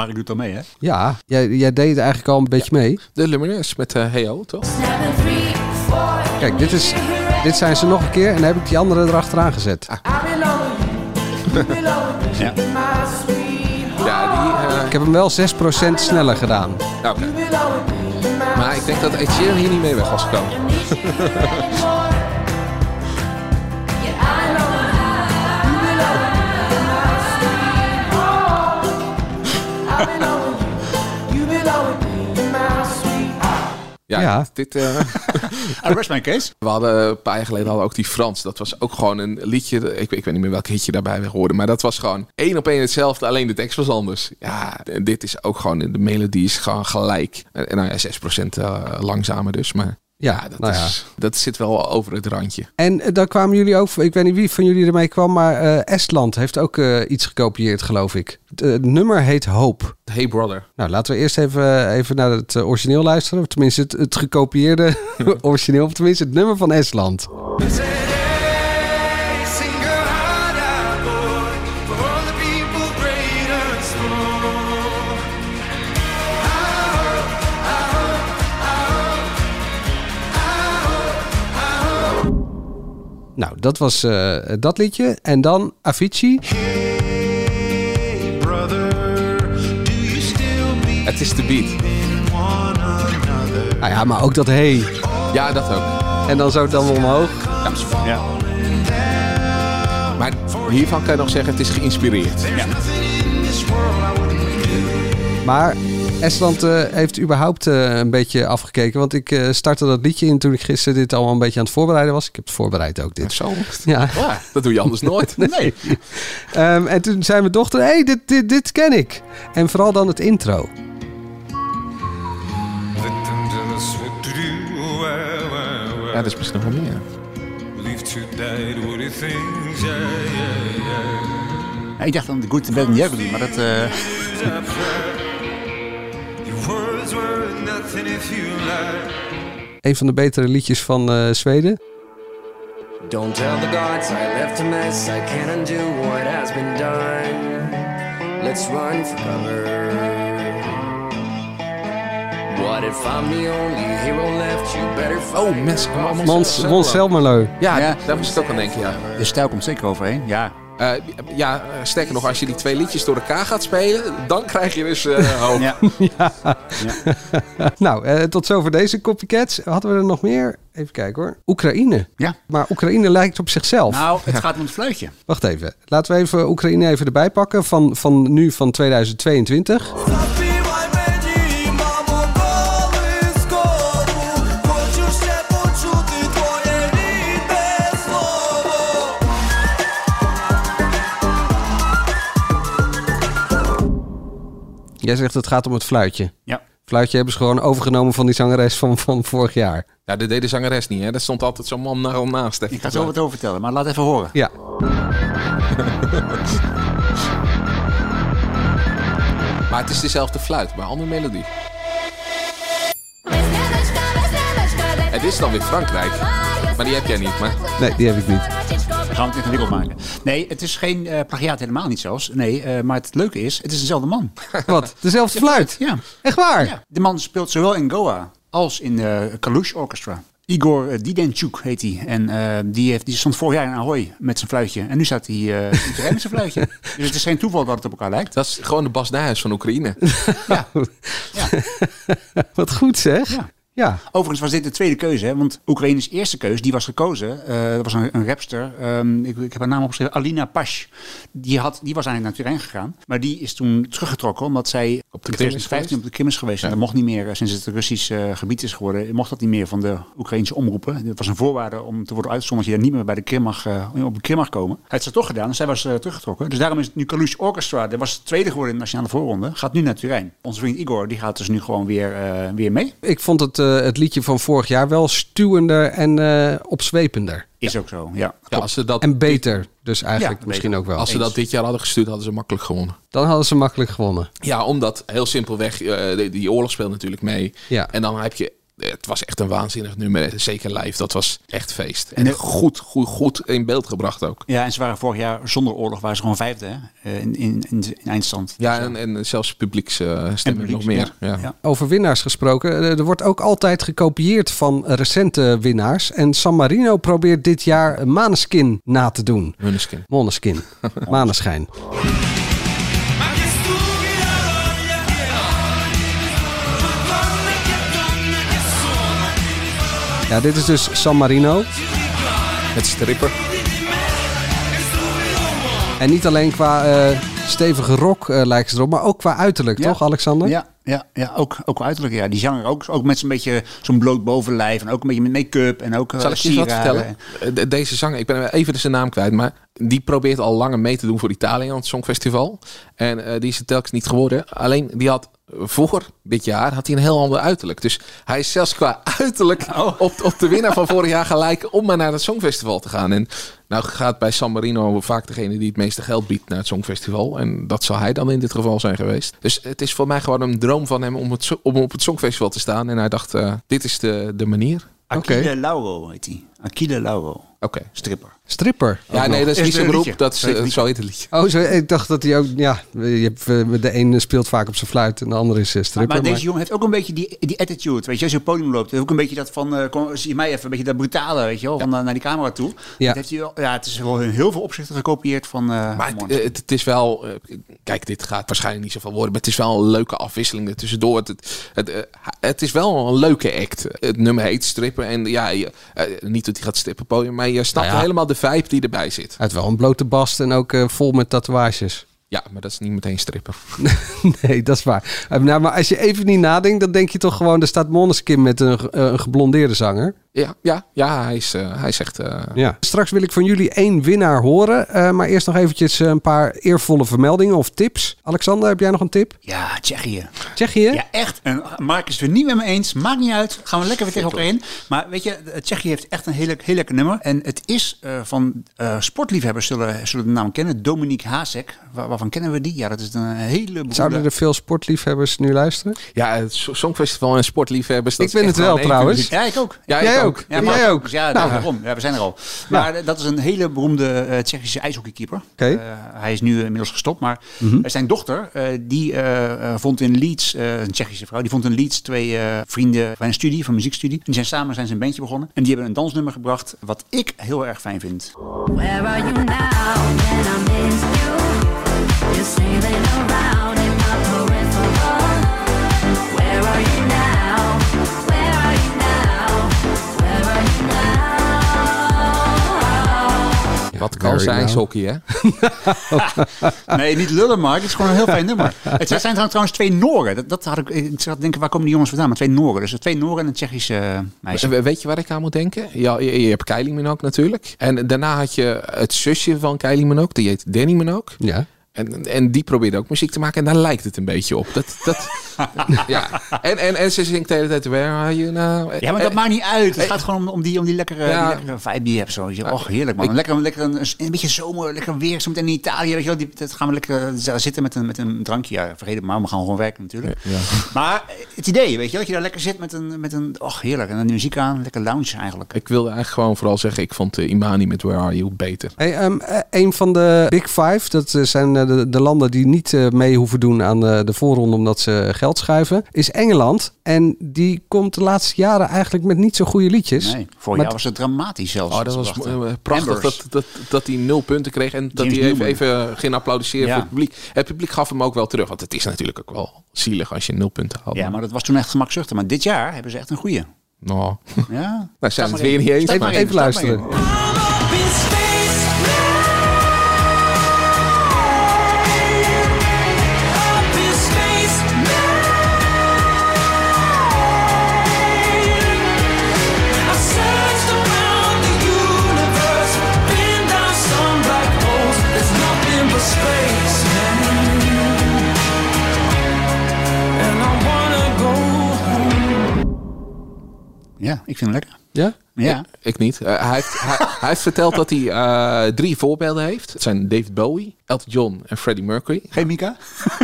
Mark doet al mee, hè? Ja, jij, jij deed eigenlijk al een beetje mee. De Lumineers met eh Heyo, toch? Seven, three, four, Kijk, dit, is, dit zijn ze nog een keer en dan heb ik die andere erachteraan gezet. Ja. Ja, die... eh, Ik heb hem wel 6% sneller gedaan. nou. Maar ik denk dat Ed Sheeran hier niet mee weg was gekomen. Ja, Ja. dit... eh, I rest my case. we hadden een paar jaar geleden hadden we ook die Frans. Dat was ook gewoon een liedje. Ik, ik weet niet meer welk hitje daarbij hoorde. Maar dat was gewoon één op één hetzelfde. Alleen de tekst was anders. Ja, dit is ook gewoon... De melodie is gewoon gelijk. En, en nou ja, 6% eh, langzamer dus. Maar Ja, dat, nou ja. is, dat zit wel over het randje. En eh, dan kwamen jullie ook, ik weet niet wie van jullie ermee kwam, maar eh, Estland heeft ook eh, iets gekopieerd, geloof ik. Het nummer heet Hope. Hey Brother. Nou, laten we eerst even, even naar het origineel luisteren. Of tenminste, het, het gekopieerde origineel. Of tenminste, het nummer van Estland. Nou, dat was eh, dat liedje. En dan Avicii. Het is de beat. Nou ja, maar ook dat hey. Ja, dat ook. En dan zo dan omhoog. Ja. Maar hiervan kan je nog zeggen, het is geïnspireerd. Maar Estland eh, heeft überhaupt eh, een beetje afgekeken. Want ik eh, startte dat liedje in toen ik gisteren dit allemaal een beetje aan het voorbereiden was. Ik heb het voorbereid ook, dit. Zo. Ja. Ja, dat doe je anders nooit. Nee. Ehm, en toen zei mijn dochter, hé, hey, dit, dit, dit ken ik. En vooral dan het intro. Ja, dat is misschien nog wel meer. Ja, ik dacht aan de Good, the Bad and the Ugly, maar dat... eh, Een van de betere liedjes van eh, Zweden. Don't tell the gods I left a mess. I can't undo what has been done. Let's run for cover. What if I'm the only hero left? You better Oh, mensen. Mons, Mons Selmerleu. Ja, Ja. daar moest ik ook aan denken, ja. De stijl komt zeker overheen. Ja, Eh, ja, sterker nog, als je die twee liedjes door elkaar gaat spelen, dan krijg je dus eh hoop. ja. Nou, eh, tot zover deze copycats. Hadden we er nog meer? Even kijken hoor. Oekraïne. ja. Maar Oekraïne lijkt op zichzelf. Nou, het gaat om het fluitje. Wacht even. Laten we even Oekraïne even erbij pakken. Van, van nu van 2022. Jij zegt het gaat om het fluitje. Ja. Fluitje hebben ze gewoon overgenomen van die zangeres van, van vorig jaar. Ja, dat deed de zangeres niet, hè. Dat stond altijd zo'n man naar naast. Ik ga zo wat over vertellen, maar laat even horen. Ja. Maar het is dezelfde fluit, maar andere melodie. Het is dan weer Frankrijk. Maar die heb jij niet, maar... Nee, die heb ik niet. Dan gaan we het ingewikkeld maken. Nee, het is geen eh plagiaat, helemaal niet zelfs. Nee, eh, maar het leuke is, het is dezelfde man. Wat? Dezelfde fluit? Ja. Echt waar? ja. De man speelt zowel in Goa als in de Kalush Orchestra. Igor eh, Didenchuk heet hij. En eh, die, heeft, die stond vorig jaar in Ahoy met zijn fluitje. En nu staat hij eh in Turijn met zijn fluitje. Dus het is geen toeval dat het op elkaar lijkt. Dat is gewoon de Bas Nijhuis van Oekraïne. Ja. Wat goed zeg. Ja. Ja. Overigens was dit de tweede keuze, hè? want Oekraïnes eerste keuze, die was gekozen. Eh, dat was een, een rapster, ehm, ik, ik heb haar naam opgeschreven, Alina Pash. Die, had, die was eigenlijk naar Turijn gegaan, maar die is toen teruggetrokken omdat zij Op de in Krim is 2015 op de Krim is geweest. En dat mocht niet meer, eh, sinds het Russisch eh, gebied is geworden, mocht dat niet meer van de Oekraïnse omroepen. Dat was een voorwaarde om te worden uitgezonden dat je daar niet meer bij de Krim mag, op de Krim mag komen. Hij heeft het toch gedaan, zij was teruggetrokken. Dus daarom is het nu Kalush Orchestra, dat was het tweede geworden in de nationale voorronde, gaat nu naar Turijn. Onze vriend Igor, die gaat dus nu gewoon weer, weer mee. Ik vond het, het liedje van vorig jaar wel stuwender en eh, opzwepender. Is ook zo, ja. Ja, als ze dat, En beter. Dus eigenlijk Ja, misschien beter. ook wel. als ze dat dit jaar hadden gestuurd, hadden ze makkelijk gewonnen. Dan hadden ze makkelijk gewonnen. Ja, omdat heel simpelweg, eh, die, die oorlog speelt natuurlijk mee. Ja. En dan heb je, het was echt een waanzinnig nummer. Zeker live, dat was echt feest. En goed, goed, goed in beeld gebracht ook. Ja, en ze waren vorig jaar zonder oorlog, waren ze gewoon vijfde hè? eh, in, in, in, in eindstand. Ja, Dus, en, en zelfs publieksstemming publieks, nog meer. ja. Ja. Ja. Over winnaars gesproken. eh, Er wordt ook altijd gekopieerd van recente winnaars. En San Marino probeert dit jaar Maneskin na te doen. Måneskin. Måneskin. Maneschijn. Ja, dit is dus San Marino. Het stripper. En niet alleen qua eh, stevige rock eh, lijken ze erop, maar ook qua uiterlijk, Ja. toch Alexander? Ja, ja, ja ook, ook uiterlijk. Ja. Die zanger ook, ook met zo'n beetje zo'n bloot bovenlijf en ook een beetje met make-up en ook eh, Zal ik je wat vertellen? De- Deze zanger, ik ben even zijn naam kwijt, maar die probeert al langer mee te doen voor Italië aan het Songfestival. En eh, die is het telkens niet geworden. Alleen die had voor dit jaar had hij een heel ander uiterlijk. Dus hij is zelfs qua uiterlijk op, op de winnaar van vorig jaar gelijk om maar naar het Songfestival te gaan. En nou gaat bij San Marino vaak degene die het meeste geld biedt naar het Songfestival. En dat zal hij dan in dit geval zijn geweest. Dus het is voor mij gewoon een droom van hem om, het, zo- om op het Songfestival te staan. En hij dacht, eh, dit is de, de manier. Aquile Oké. Lauro heet hij. Aquile Lauro. Oké. Stripper. Stripper. Ja, nee, nog. dat is Is niet zijn een beroep. Dat is, eh, het zo heet het liedje. Oh, zo, ik dacht dat hij ook, ja, je hebt, eh, de ene speelt vaak op zijn fluit en de andere is eh, Maar, stripper. maar deze jongen heeft ook een beetje die, die attitude. Weet je, als je op het podium loopt, heeft ook een beetje dat van, eh, kom, zie je mij even, een beetje dat brutale, weet je wel, van, eh, naar die camera toe. Ja. Dat heeft hij wel, ja, het is wel in heel veel opzichten gekopieerd van eh Maar van het, het, het is wel... kijk, dit gaat waarschijnlijk niet zoveel worden. Maar het is wel een leuke afwisseling er tussendoor. Het, het, het, het is wel een leuke act. Het nummer heet Strippen. En ja, je, niet dat hij gaat strippen podium. Maar je snapt Nou ja. helemaal de vibe die erbij zit. Hij heeft wel een blote bast en ook eh, vol met tatoeages. Ja, maar dat is niet meteen strippen. nee, dat is waar. Eh, Nou, maar als je even niet nadenkt, dan denk je toch gewoon... er staat Måneskin met een, eh, een geblondeerde zanger. Ja, ja, ja hij, is, eh, hij is echt... eh, Ja. Straks wil ik van jullie één winnaar horen. eh, maar eerst nog eventjes een paar eervolle vermeldingen of tips. Alexander, heb jij nog een tip? Ja, Tsjechië. Tsjechië? Ja, echt. En Mark is het er niet met me eens. Maakt niet uit. Gaan we lekker weer tegen elkaar in. Maar weet je, Tsjechië heeft echt een heel, heel lekker nummer. En het is eh, van eh, sportliefhebbers zullen, zullen de naam kennen. Dominique Hasek. Waar- waarvan kennen we die? Ja, dat is een hele beroemde... Zouden er veel sportliefhebbers nu luisteren? ja, het so- Songfestival en sportliefhebbers. dat Ik ben het wel trouwens. Ja, ik ook. Ja, ik jij ook. Ja, jij ook. Ja, Nou, daarom. Ja, we zijn er al. Maar eh, dat is een hele beroemde eh, Tsjechische ijshockeykeeper. Eh, hij is nu inmiddels gestopt. Maar eh, zijn dochter, eh, die vond in Leeds, eh, een Tsjechische vrouw, die vond in Leeds twee eh, vrienden van een studie, van muziekstudie. Die zijn samen zijn ze een bandje begonnen. En die hebben een dansnummer gebracht, wat ik heel erg fijn vind. Where are you now when I miss you? You're sailing around Wat kan zijn ijshockey, hè? Nee, niet lullen, Mark. Het is gewoon een heel fijn nummer. Het zijn trouwens- trouwens twee Noren. Dat, dat had ik, ik zat te denken, waar komen die jongens vandaan? Maar twee Noren. Dus twee Noren en een Tsjechische meisje. We- Weet je waar ik aan moet denken? Ja, je, je hebt Kylie Minogue natuurlijk. En daarna had je het zusje van Kylie Minogue. Die heet Danny Minogue. Ja. En, en die probeerde ook muziek te maken. En daar lijkt het een beetje op. Dat, dat, ja. en, en, en ze zingt de hele tijd... Where are you now? Ja, maar dat maakt niet uit. Het gaat gewoon om, om, die, om die, lekkere, Ja. die lekkere vibe die je hebt. Zo. Je zegt, Och, heerlijk man. Ik- lekker, lekker een, een beetje zomer, lekker weer. Zo meteen in Italië. Weet je wel, die, dat gaan we lekker eh, zitten met een, met een drankje. Ja, vergeet het maar. We gaan gewoon werken natuurlijk. Maar het idee, weet je, dat je daar lekker zit met een... Met een och, heerlijk. En dan de muziek aan. Lekker lounge eigenlijk. Ik wilde eigenlijk gewoon vooral zeggen... Ik vond eh, Imani met Where Are You beter. Hey, ehm, eh, een van de Big Five, dat zijn de, de landen die niet eh, mee hoeven doen aan eh, de voorronde omdat ze geld schuiven, is Engeland. En die komt de laatste jaren eigenlijk met niet zo goede liedjes. Nee, vorig Maar jaar was het dramatisch zelfs. Oh, dat was eh, prachtig dat, dat, dat hij nul punten kreeg. En dat James hij even, even ging applaudisseren Ja. voor het publiek. Het publiek gaf hem ook wel terug. Want het is natuurlijk ook wel zielig als je nul punten haalt. Ja, maar dat was toen echt gemakzuchtig. Maar dit jaar hebben ze echt een goeie. Nou, Ja. nou zijn we het weer niet eens. Even, even luisteren. Ja, ik vind hem lekker. Ja? Ja. Ik niet. Eh, hij, heeft, hij, hij heeft verteld dat hij eh, drie voorbeelden heeft. Het zijn David Bowie, Elton John en Freddie Mercury. Geen Mika?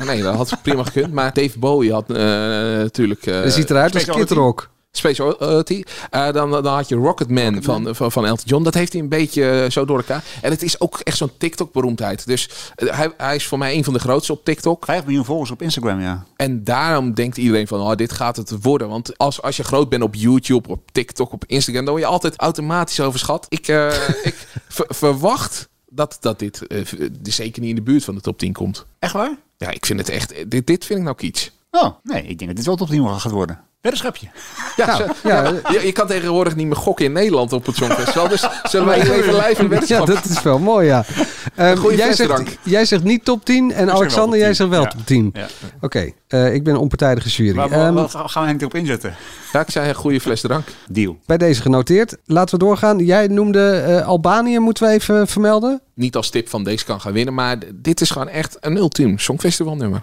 Nee, dat had prima gekund. Maar David Bowie had eh, natuurlijk... eh, Het ziet eruit als Kid Rock. Space Oddity. Eh, dan, dan had je Rocketman van, van, van Elton John. Dat heeft hij een beetje eh, zo door elkaar. En het is ook echt zo'n TikTok-beroemdheid. Dus eh, hij, hij is voor mij een van de grootste op TikTok. 5 miljoen volgers op Instagram, ja. En daarom denkt iedereen van, oh, dit gaat het worden. Want als, als je groot bent op YouTube, op TikTok, op Instagram... dan word je altijd automatisch overschat. Ik, ik ver- verwacht dat, dat dit eh, zeker niet in de buurt van de top 10 komt. Echt waar? Ja, ik vind het echt... Dit, dit vind ik nou kitsch. Oh, nee, ik denk dat dit wel top 10 gaat worden. Weddenschapje. Ja, Nou, zo- ja, je, je kan tegenwoordig niet meer gokken in Nederland op het Songfestival. Dus zullen wij hier even live een Ja, dat is wel mooi, ja. Ehm, goede jij, zegt, jij zegt niet top 10 en Alexander, jij 10. zegt wel Ja. top 10. Ja. Oké, eh, ik ben een onpartijdige jury. Waar, Ehm, waar, waar gaan we Henk erop inzetten? Ja, ik zei een goede fles drank. Deal. bij deze genoteerd. Laten we doorgaan. Jij noemde eh, Albanië, moeten we even vermelden. Niet als tip van deze kan gaan winnen, maar dit is gewoon echt een ultiem Songfestival nummer.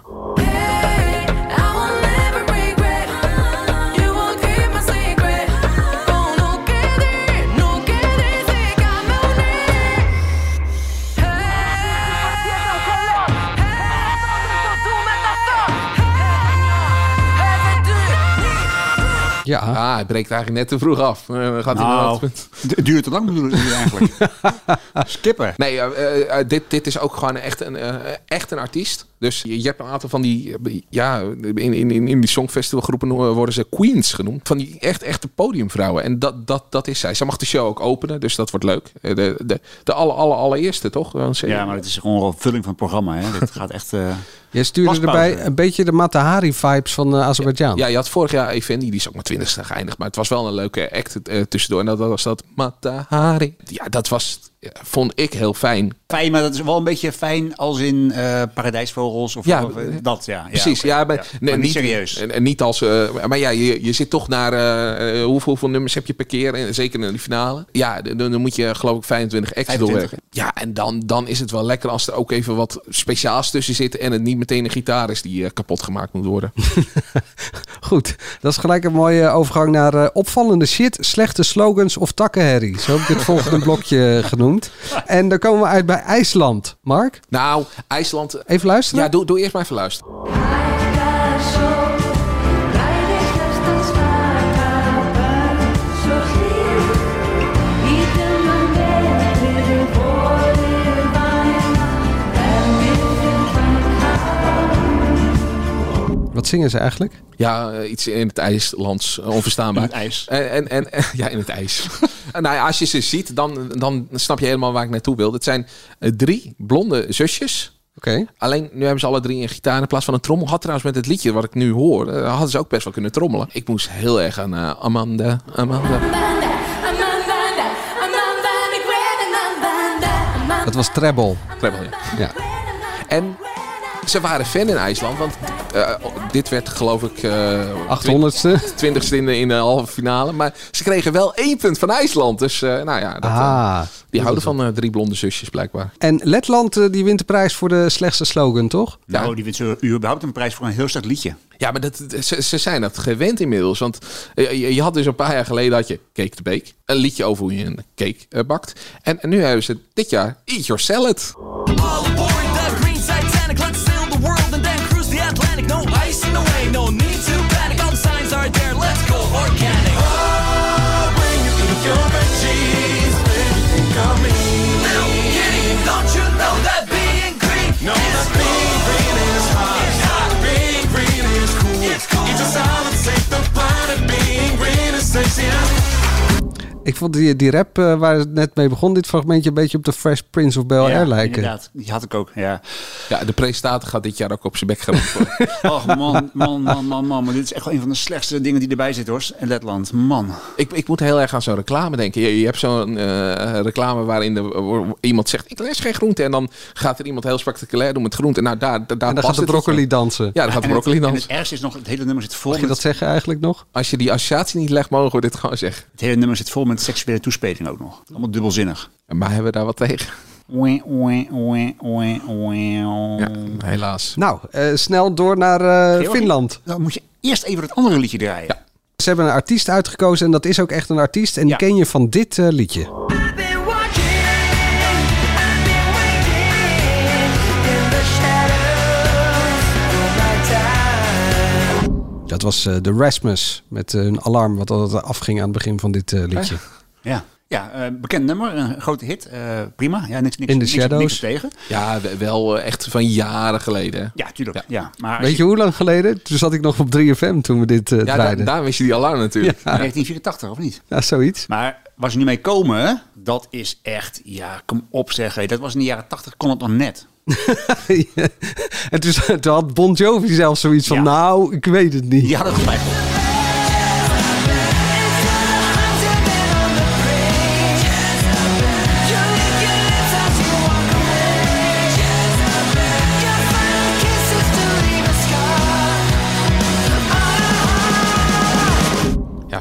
Ja. Ah, hij breekt eigenlijk net te vroeg af. Eh, dan gaat hij Nou, het duurt te lang bedoel ik eigenlijk. Skippen. Nee, eh, eh, dit, dit is ook gewoon echt een, echt een artiest. Dus je, je hebt een aantal van die, ja, in, in, in, in die songfestivalgroepen worden ze queens genoemd. Van die echt echte podiumvrouwen. En dat, dat, dat is zij. Ze mag de show ook openen, dus dat wordt leuk. De, de, de aller, aller, allereerste, toch? Ja, maar het is gewoon een vulling van het programma. Hè. Dit gaat echt... Jij stuurde erbij een beetje de Matahari-vibes van uh, Azerbeidzjan. Ja, je had vorig jaar Effendi, die is ook maar twintigste geëindigd. Maar het was wel een leuke act eh, tussendoor. En dat was dat Matahari. Ja, dat was, vond ik heel fijn. fijn, maar dat is wel een beetje fijn als in eh, Paradijsvogels of, Ja, of, eh, dat. Ja, ja Precies, oké, ja, maar, ja. nee, Maar niet serieus. En, niet als, eh, maar ja, je, je zit toch naar eh, eh, hoeveel, hoeveel nummers heb je per keer, en zeker in de finale. Ja, dan, dan moet je geloof ik 25 acts 25. doorwerken. Ja, en dan, dan is het wel lekker als er ook even wat speciaals tussen zit en het niet meteen een gitaar is die eh, kapot gemaakt moet worden. Goed, dat is gelijk een mooie overgang naar eh, opvallende shit, slechte slogans of takkenherrie. Zo heb ik het volgende blokje genoemd. En dan komen we uit bij IJsland. Mark, nou, IJsland, even luisteren. ja, doe, doe eerst maar even luisteren. Wat zingen ze eigenlijk? Ja, eh, iets in het IJslands, eh, onverstaanbaar. In het ijs. En, en, en eh, ja, in het ijs. En nou ja, als je ze ziet, dan, dan snap je helemaal waar ik naartoe wil. Het zijn eh, drie blonde zusjes. Oké. Alleen nu hebben ze alle drie een gitaar in plaats van een trommel. Had trouwens met het liedje wat ik nu hoor, eh, hadden ze ook best wel kunnen trommelen. Ik moest heel erg aan eh, Amanda, Amanda. Dat was treble. Treble, ja. Ja. En ze waren fan in IJsland, want eh, dit werd geloof ik eh 800ste. twintigste in de, in de halve finale. Maar ze kregen wel één punt van IJsland. Dus eh, nou ja, dat, eh, Ah. die houden van drie blonde zusjes blijkbaar. En Letland die wint de prijs voor de slechtste slogan, toch? Nou, die wint zo überhaupt een prijs voor een heel sterk liedje. Ja, maar dat, ze, ze zijn dat gewend inmiddels. Want je, je had dus een paar jaar geleden had je Cake the Bake. Een liedje over hoe je een cake bakt. En, en nu hebben ze dit jaar Eat Your Salad. All green is sexy. Ik vond die, die rap eh, waar het net mee begon, dit fragmentje, een beetje op de Fresh Prince of Bel-Air ja, lijken. inderdaad. Die had ik ook, ja. Ja, de presentator gaat dit jaar ook op zijn bek worden. Och man, man, man, man, man. Maar dit is echt wel een van de slechtste dingen die erbij zitten hoor. In Letland, man. ik, ik moet heel erg aan zo'n reclame denken. Je, je hebt zo'n eh, reclame waarin de, iemand zegt... ik lees geen groente. En dan gaat er iemand heel spectaculair doen met groente. Nou, daar, daar, daar En dan past gaat de het broccoli liedje. dansen. Ja, dan gaat de En het, broccoli en dansen. het ergste is nog, het hele nummer zit vol Mag je met, dat zeggen eigenlijk nog? Als je die associatie niet legt, mogen we dit gewoon zeggen. het hele nummer zit vol met seksuele toespeling ook nog. Allemaal dubbelzinnig. Maar hebben we daar wat tegen? Oei, oei, oei, oei, oei. Ja, helaas. Nou, eh, snel door naar eh? Finland. Dan moet je eerst even het andere liedje draaien. Ja. Ze hebben een artiest uitgekozen en dat is ook echt een artiest. En die Ja. ken je van dit eh, liedje. Dat was eh, de Rasmus met eh, een alarm wat altijd afging aan het begin van dit eh, liedje. Ja, ja eh, bekend nummer, een grote hit. eh, prima, ja, niks, niks, In niks, Shadows. niks tegen. Ja, we- wel echt van jaren geleden. Ja, tuurlijk. Ja. Ja. Maar Weet je hoe lang geleden? Toen zat ik nog op 3FM toen we dit eh Ja, daar, draaiden. daar wist je die alarm natuurlijk. Ja. 1984 of niet? Ja, zoiets. Maar waar ze nu mee komen, dat is echt, ja, kom op zeggen. Dat was in de jaren 80, kon het nog net. En toen, toen had Bon Jovi zelfs zoiets van, Ja. nou, ik weet het niet. Hadden gelijk.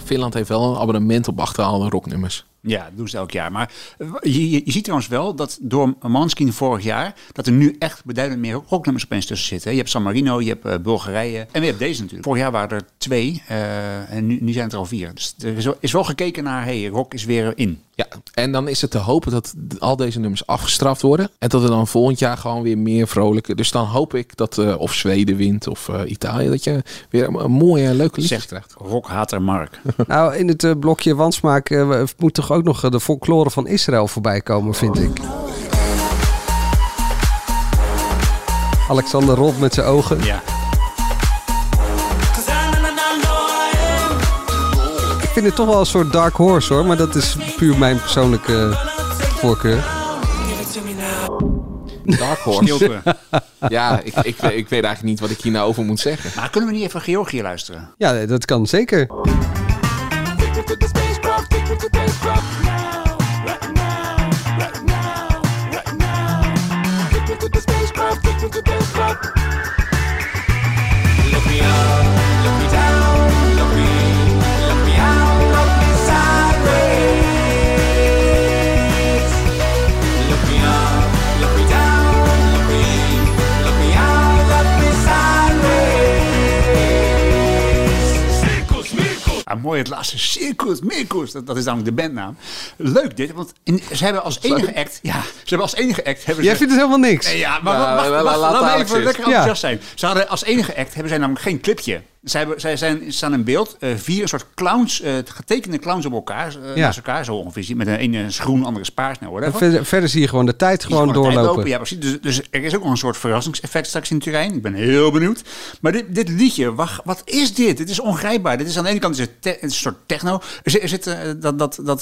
Finland heeft wel een abonnement op achterhaalde rocknummers. Ja, dat doen ze elk jaar. Maar eh, je, je, ziet trouwens wel dat door Manskin vorig jaar... dat er nu echt beduidend meer rocknummers opeens tussen zitten. Je hebt San Marino, je hebt eh, Bulgarije en we hebben deze natuurlijk. Vorig jaar waren er twee eh, en nu, nu zijn het er al vier. Dus er is wel, is wel gekeken naar, hey, rock is weer in. Ja, en dan is het te hopen dat al deze nummers afgestraft worden. En dat er dan volgend jaar gewoon weer meer vrolijke. Dus dan hoop ik dat eh, of Zweden wint of eh, Italië. Dat je weer een, een mooie, leuke liedjes Zegt krijgt. rockhater Mark. Nou, in het eh, blokje wansmaak eh, moet toch ook nog eh, de folklore van Israël voorbij komen, vind ik. Alexander Rob met zijn ogen. ja. Vind het toch wel een soort dark horse hoor, maar dat is puur mijn persoonlijke eh, voorkeur. Dark Horse. Ja, ik, ik, weet- ik weet eigenlijk niet wat ik hier nou over moet zeggen. Maar kunnen we niet even Georgië luisteren? Ja, dat kan zeker. Ah, mooi het laatste. Circus, Mirkus. Dat, dat is namelijk de bandnaam. Leuk dit, want in, ze hebben als enige act... Ja, ze hebben als enige act... Hebben Jij ze, vindt het helemaal niks. Nee, ja, maar laat even lekker enthousiast zijn. Ze hadden als enige act hebben zij namelijk geen clipje. Zij, zij zijn, staan in beeld, eh, vier een soort clowns, eh, getekende clowns op elkaar, Ja. naast elkaar zo ongeveer. Met een ene is groen, andere is paars, nou verder, verder zie je gewoon de tijd gewoon gewoon de tijd doorlopen. lopen. Ja, precies. Dus, dus er is ook nog een soort verrassingseffect straks in Turijn. Ik ben heel benieuwd. Maar dit, dit liedje, wacht, wat is dit? Dit is ongrijpbaar. Dit is aan de ene kant is het, te- het is een soort techno. Er zit, er zit dat, dat, dat, dat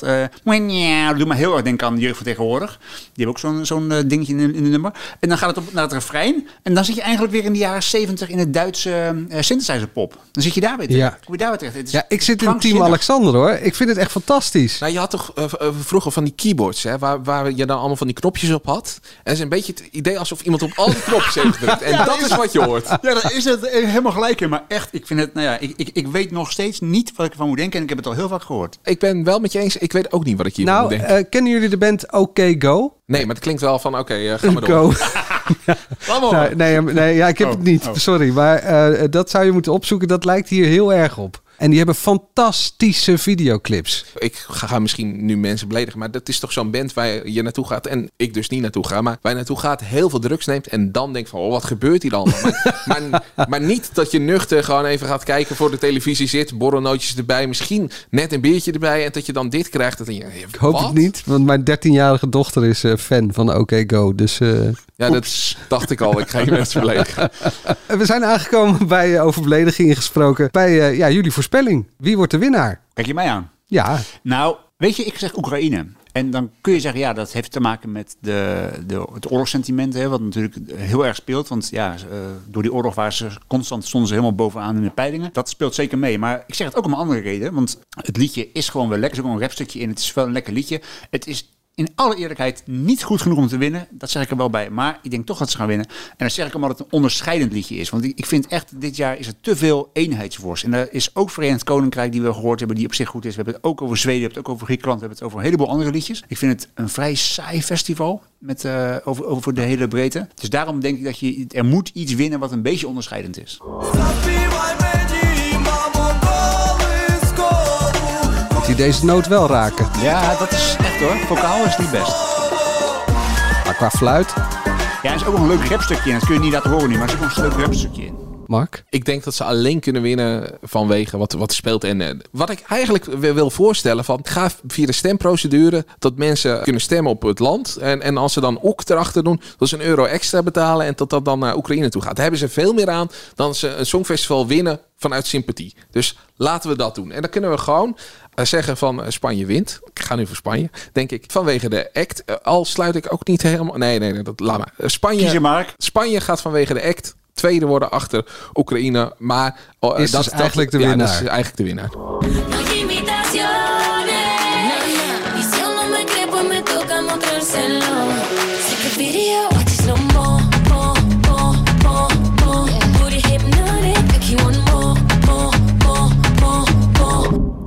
doet me heel erg denken aan de jeugd van tegenwoordig. Die hebben ook zo'n zo'n dingetje in, in de nummer. En dan gaat het op naar het refrein. En dan zit je eigenlijk weer in de jaren 70 in het Duitse synthesizer pop. Dan zit je daar weer terecht. Ja. Kom je daar weer terecht. Het is Ja, ik zit in team. Alexander hoor. Ik vind het echt fantastisch. Nou, je had toch eh, eh, vroeger van die keyboards, hè, waar, waar je dan allemaal van die knopjes op had. En het is een beetje het idee alsof iemand op al die knopjes heeft gedrukt. En dat is wat je hoort. Ja, daar is het helemaal gelijk in. Maar echt, ik vind het, nou ja, ik, ik, ik weet nog steeds niet wat ik ervan moet denken. En ik heb het al heel vaak gehoord. Ik ben wel met je eens, ik weet ook niet wat ik hier moet Nou, denken. eh, kennen jullie de band OK Go? Nee, maar het klinkt wel van, oké, eh, ga maar door. Nee, nee, ja, ik heb Oh, het niet. oh. Sorry, maar eh, dat zou je moeten opzoeken. Dat lijkt hier heel erg op. En die hebben fantastische videoclips. Ik ga, misschien nu mensen beledigen, maar dat is toch zo'n band waar je naartoe gaat. En ik dus niet naartoe ga, maar waar je naartoe gaat, heel veel drugs neemt. En dan denkt van, oh, wat gebeurt hier allemaal? maar, maar, maar niet dat je nuchter gewoon even gaat kijken voor de televisie zit. Borrelnootjes erbij, misschien net een biertje erbij. En dat je dan dit krijgt. Dat je, Ik hoop het niet, want mijn 13-jarige dochter is eh, fan van OK Go. Dus eh, Ja, dat dacht ik al. Ik ga je mensen beledigen. we zijn aangekomen bij over beledigingen gesproken. Bij ja, jullie voorspelling. Wie wordt de winnaar? Kijk je mij aan? Ja, Nou, weet je, ik zeg Oekraïne. En dan kun je zeggen, ja, dat heeft te maken met de, de, het oorlogssentiment, hè, wat natuurlijk heel erg speelt. Want ja, eh, door die oorlog waren ze constant, stonden ze helemaal bovenaan in de peilingen. Dat speelt zeker mee. Maar ik zeg het ook om een andere reden. Want het liedje is gewoon wel lekker. Er is ook een rapstukje in. Het is wel een lekker liedje. Het is in alle eerlijkheid niet goed genoeg om te winnen. Dat zeg ik er wel bij. Maar ik denk toch dat ze gaan winnen. En dan zeg ik omdat het een onderscheidend liedje is. Want ik vind echt, dit jaar is er te veel eenheidsworst. En er is ook Verenigd Koninkrijk die we gehoord hebben, die op zich goed is. We hebben het ook over Zweden, we hebben het ook over Griekenland, we hebben het over een heleboel andere liedjes. Ik vind het een vrij saai festival. Met, eh, over, over de hele breedte. Dus daarom denk ik dat je, er moet iets winnen wat een beetje onderscheidend is. Hij deze noot wel raken. Ja, dat is echt hoor. Vocaal is niet best. Maar qua fluit, Ja, er is ook nog een leuk rapstukje in. Dat kun je niet laten horen nu, maar er is ook nog een leuk rapstukje in. Mark. Ik denk dat ze alleen kunnen winnen vanwege wat, wat er speelt. En eh, wat ik eigenlijk wil, voorstellen, van ga via de stemprocedure dat mensen kunnen stemmen op het land. En, en als ze dan ook erachter doen, dat ze een euro extra betalen en dat dat dan naar Oekraïne toe gaat. Daar hebben ze veel meer aan dan ze een songfestival winnen vanuit sympathie. Dus laten we dat doen. En dan kunnen we gewoon eh, zeggen van eh, Spanje wint. Ik ga nu voor Spanje, denk ik. Vanwege de act. Al sluit ik ook niet helemaal... Nee, nee, nee dat, laat maar. Spanje... Kies je Mark. Spanje gaat vanwege de act tweede worden achter Oekraïne. Maar oh, Is dus eigenlijk de ja, winnaar. dat is eigenlijk de winnaar.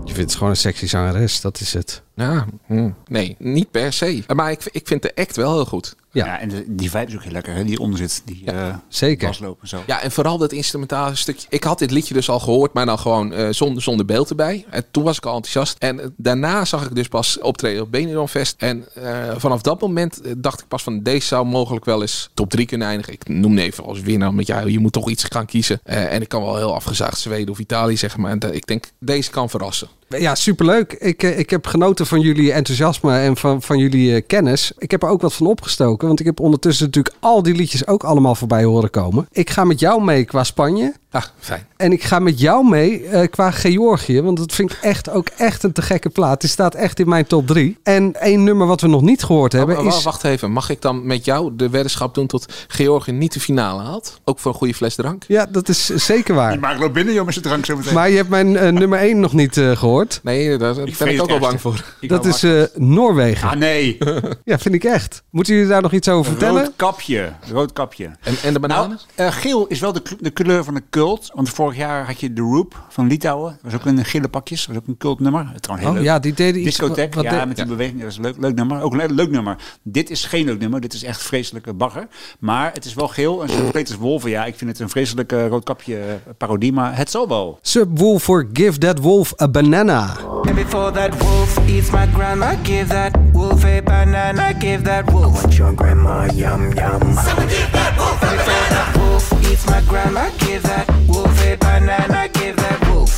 Je vindt het gewoon een sexy zangeres, dat is het. Ja, hm, nee, niet per se. Maar ik, ik vind de act wel heel goed. Ja. Ja, en de, die vibe is ook heel lekker, hè? die eronder zit. Die eh zeker. zo. Ja, en vooral dat instrumentale stukje. Ik had dit liedje dus al gehoord, maar dan gewoon eh, zonder, zonder beeld erbij. En toen was ik al enthousiast. En eh, daarna zag ik dus pas optreden op Benidorm Fest. En eh, vanaf dat moment eh, dacht ik pas van deze zou mogelijk wel eens top 3 kunnen eindigen. Ik noemde even als winnaar, want ja, je moet toch iets gaan kiezen. Eh, en ik kan wel heel afgezaagd Zweden of Italië zeggen, maar eh, ik denk deze kan verrassen. Ja, superleuk. Ik, eh, ik heb genoten van jullie enthousiasme en van, van jullie eh, kennis. Ik heb er ook wat van opgestoken, want ik heb ondertussen natuurlijk al die liedjes ook allemaal voorbij horen komen. Ik ga met jou mee qua Spanje. Ah, fijn. En ik ga met jou mee eh, qua Georgië, want dat vind ik echt ook echt een te gekke plaat. Die staat echt in mijn top 3. En één nummer wat we nog niet gehoord hebben Oh, oh, is... Wacht even, mag ik dan met jou de weddenschap doen tot Georgië niet de finale haalt? Ook voor een goede fles drank? Ja, dat is zeker waar. Die maakt loopt binnen, met zijn drank zo meteen. Maar je hebt mijn eh, nummer 1 nog niet eh, gehoord. Nee, daar ben ik, ook het wel ergste. bang voor. Ik Dat is eh, Noorwegen. Ah, nee. Ja, vind ik echt. Moeten jullie daar nog iets over vertellen? Rood kapje. Rood kapje. En, en de bananen? Nou, eh, geel is wel de, de kleur van de cult. Want vorig jaar had je de Roop van Litouwen. Dat was ook een gele pakjes. Dat was ook een cultnummer. Het was heel Oh leuk. ja, die deden iets... Discotheek, wat ja, de- met die beweging. Dat is een leuk, leuk nummer. Ook een leuk nummer. Dit is geen leuk nummer. Dit is echt vreselijke bagger. Maar het is wel geel. En zo'n Peters Wolven, ja, ik vind het een vreselijke roodkapje eh, parodie. Maar het zal wel. Subwoofer, give that wolf a banana. And before that wolf eats my grandma, give that wolf a banana, give that wolf. I want your grandma, yum yum. Someone give that wolf a banana. It's my grandma, give that wolf banana, give that wolf.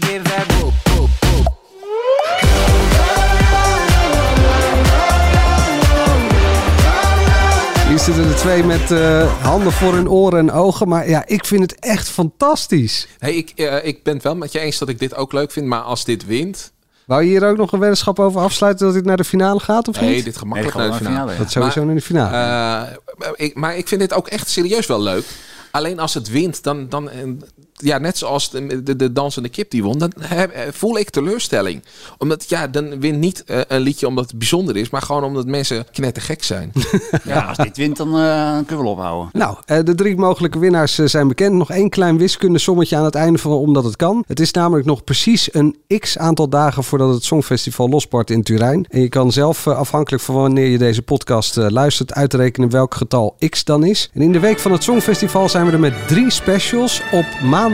Give that wolf. Hier zitten de twee met eh, handen voor hun oren en ogen. Maar ja, ik vind het echt fantastisch. Hey, ik, eh, ik ben het wel met je eens dat ik dit ook leuk vind. Maar als dit wint, Wou je hier ook nog een weddenschap over afsluiten dat dit naar de finale gaat of niet? Nee, dit gemakkelijk Nee, naar de finale. Dat sowieso naar de finale. Eh, ik, maar ik vind dit ook echt serieus wel leuk. Alleen als het wint, dan, dan ja, net zoals de, de, de dansende kip die won, dan heb- voel ik teleurstelling. Omdat, ja, dan wint niet eh, een liedje omdat het bijzonder is, maar gewoon omdat mensen knettergek zijn. Ja, als dit wint, dan eh, kunnen we ophouden. Nou, eh, de drie mogelijke winnaars zijn bekend. Nog één klein wiskundesommetje aan het einde van omdat het kan. Het is namelijk nog precies een x aantal dagen voordat het Songfestival losbart in Turijn. En je kan zelf, afhankelijk van wanneer je deze podcast eh, luistert, uitrekenen welk getal x dan is. En in de week van het Songfestival zijn we er met drie specials op maandag,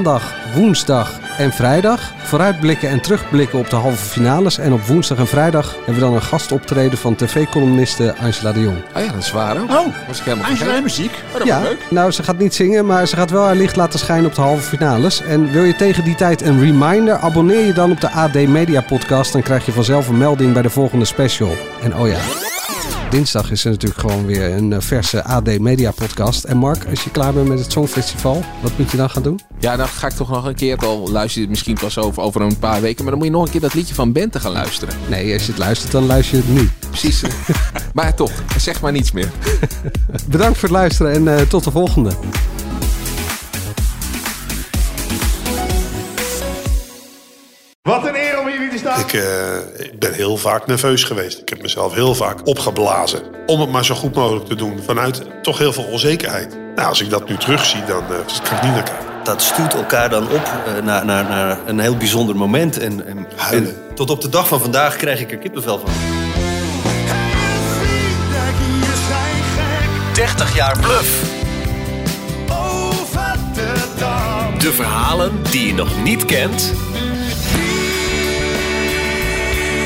woensdag en vrijdag. Vooruitblikken en terugblikken op de halve finales. En op woensdag en vrijdag hebben we dan een gastoptreden van tv-columniste Angela de Jong. Oh ja, dat is waar ook. Oh, Was ik helemaal Angela en muziek. Oh, dat Ja, leuk. nou ze gaat niet zingen, maar ze gaat wel haar licht laten schijnen op de halve finales. En wil je tegen die tijd een reminder, abonneer je dan op de AD Media podcast. Dan krijg je vanzelf een melding bij de volgende special. En oh ja, dinsdag is er natuurlijk gewoon weer een eh, verse AD Media podcast. En Mark, als je klaar bent met het Songfestival, wat moet je dan gaan doen? Ja, dan ga ik toch nog een keer, al luister je het misschien pas over, over een paar weken, maar dan moet je nog een keer dat liedje van Bente gaan luisteren. Nee, als je het luistert, dan luister je het nu. Precies. maar toch, zeg maar niets meer. Bedankt voor het luisteren en eh, tot de volgende. Ik, eh, ik ben heel vaak nerveus geweest. Ik heb mezelf heel vaak opgeblazen. Om het maar zo goed mogelijk te doen vanuit toch heel veel onzekerheid. Nou, als ik dat nu terugzie, dan eh, kan ik niet naar kijken. dat stuurt elkaar dan op eh, naar, naar, naar een heel bijzonder moment. En, en, tot op de dag van vandaag krijg ik er kippenvel van. 30 jaar bluff. Over de dam. De verhalen die je nog niet kent.